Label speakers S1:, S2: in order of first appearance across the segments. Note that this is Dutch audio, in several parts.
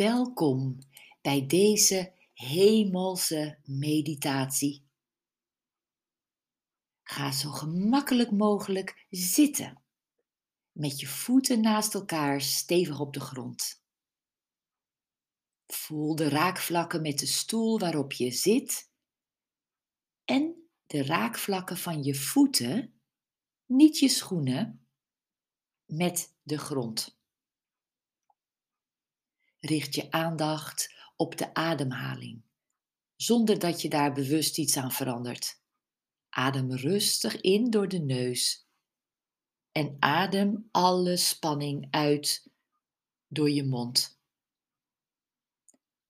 S1: Welkom bij deze hemelse meditatie. Ga zo gemakkelijk mogelijk zitten, met je voeten naast elkaar stevig op de grond. Voel de raakvlakken met de stoel waarop je zit en de raakvlakken van je voeten, niet je schoenen, met de grond. Richt je aandacht op de ademhaling, zonder dat je daar bewust iets aan verandert. Adem rustig in door de neus en adem alle spanning uit door je mond.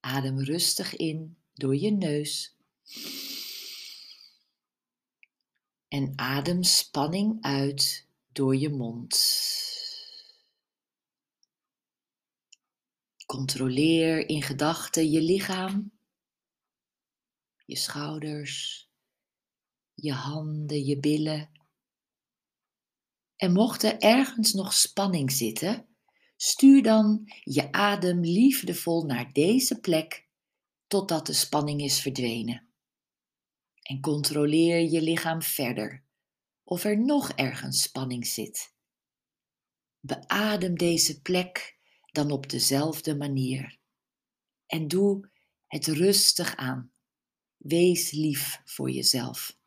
S1: Adem rustig in door je neus. En adem spanning uit door je mond. Controleer in gedachten je lichaam, je schouders, je handen, je billen. En mocht er ergens nog spanning zitten, stuur dan je adem liefdevol naar deze plek totdat de spanning is verdwenen. En controleer je lichaam verder of er nog ergens spanning zit. Beadem deze plek dan op dezelfde manier. En doe het rustig aan. Wees lief voor jezelf.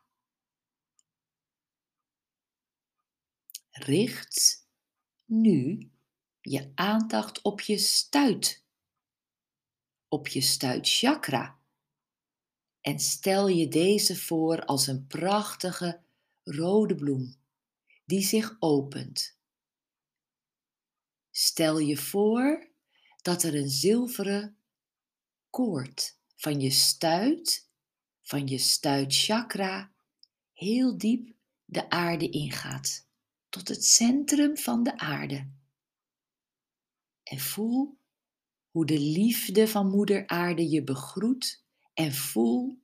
S1: Richt nu je aandacht op je stuit, op je stuitchakra. En stel je deze voor als een prachtige rode bloem die zich opent Stel je voor dat er een zilveren koord van je stuit, van je stuitchakra, heel diep de aarde ingaat, tot het centrum van de aarde. En voel hoe de liefde van Moeder Aarde je begroet en voel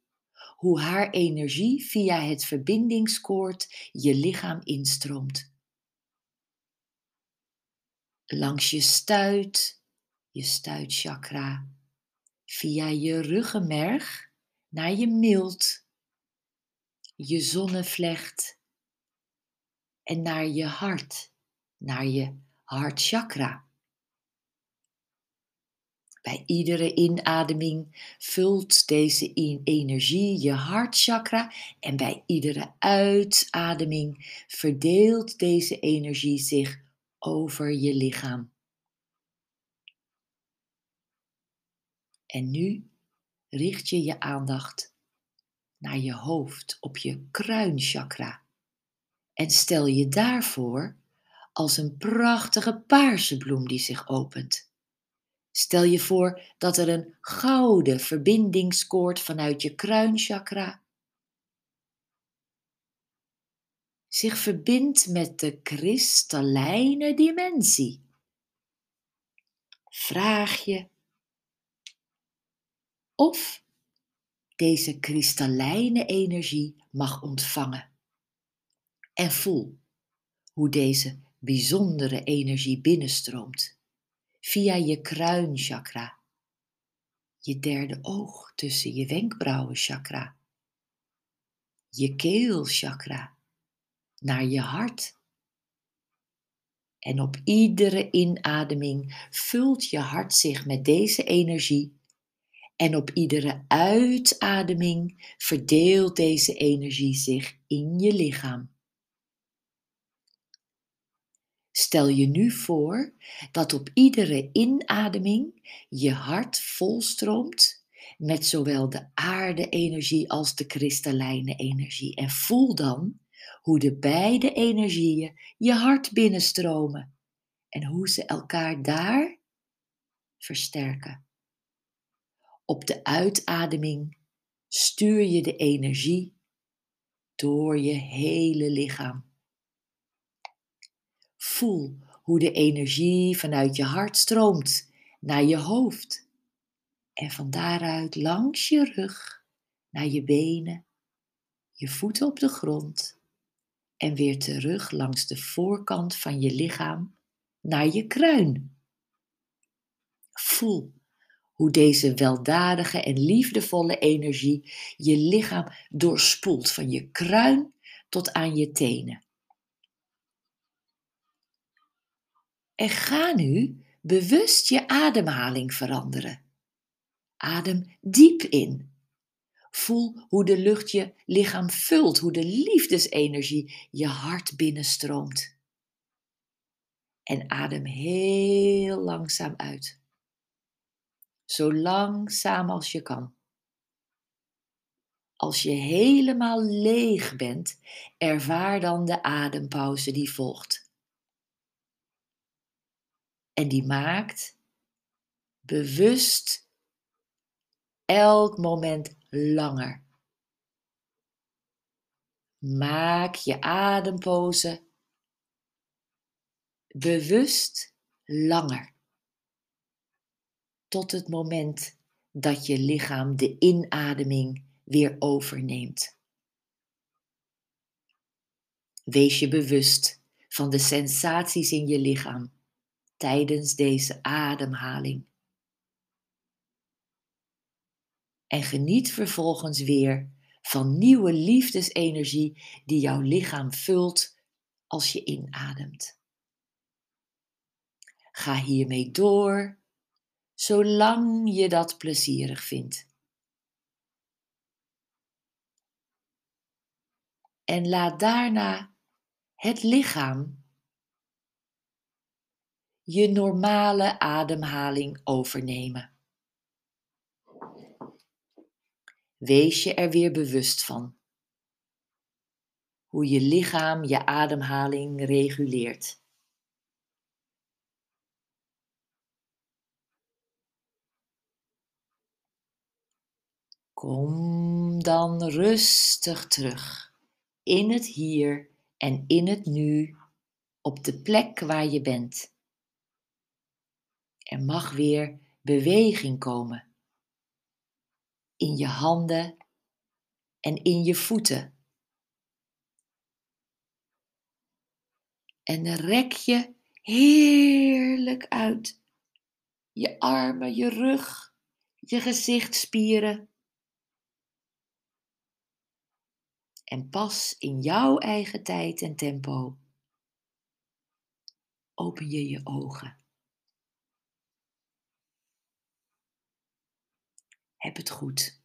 S1: hoe haar energie via het verbindingskoord je lichaam instroomt langs je stuit, je stuitchakra, via je ruggenmerg naar je mild, je zonnevlecht. En naar je hart, naar je hartchakra. Bij iedere inademing vult deze energie je hartchakra. En bij iedere uitademing verdeelt deze energie zich over je lichaam. En nu richt je je aandacht naar je hoofd op je kruinchakra en stel je daarvoor als een prachtige paarse bloem die zich opent. Stel je voor dat er een gouden verbindingskoord vanuit je kruinchakra zich verbindt met de kristallijne dimensie. Vraag je of deze kristallijne energie mag ontvangen. En voel hoe deze bijzondere energie binnenstroomt via je kruinchakra, je derde oog tussen je wenkbrauwenchakra, je keelchakra naar je hart. En op iedere inademing vult je hart zich met deze energie. En op iedere uitademing verdeelt deze energie zich in je lichaam. Stel je nu voor dat op iedere inademing je hart volstroomt met zowel de aarde-energie als de kristallijne energie. En voel dan hoe de beide energieën je hart binnenstromen en hoe ze elkaar daar versterken. Op de uitademing stuur je de energie door je hele lichaam. Voel hoe de energie vanuit je hart stroomt naar je hoofd en van daaruit langs je rug naar je benen, je voeten op de grond en weer terug langs de voorkant van je lichaam naar je kruin. Voel hoe deze weldadige en liefdevolle energie je lichaam doorspoelt van je kruin tot aan je tenen. En ga nu bewust je ademhaling veranderen. Adem diep in. Voel hoe de lucht je lichaam vult, hoe de liefdesenergie je hart binnenstroomt. En adem heel langzaam uit zo langzaam als je kan. Als je helemaal leeg bent, ervaar dan de adempauze die volgt. En die maakt bewust elk moment langer. Maak je adempauze bewust langer tot het moment dat je lichaam de inademing weer overneemt. Wees je bewust van de sensaties in je lichaam tijdens deze ademhaling. En geniet vervolgens weer van nieuwe liefdesenergie die jouw lichaam vult als je inademt. Ga hiermee door zolang je dat plezierig vindt. En laat daarna het lichaam je normale ademhaling overnemen. Wees je er weer bewust van hoe je lichaam je ademhaling reguleert. Kom dan rustig terug in het hier en in het nu op de plek waar je bent. Er mag weer beweging komen in je handen en in je voeten. En rek je heerlijk uit. Je armen, je rug, je gezichtspieren. en pas in jouw eigen tijd en tempo open je je ogen. Heb het goed.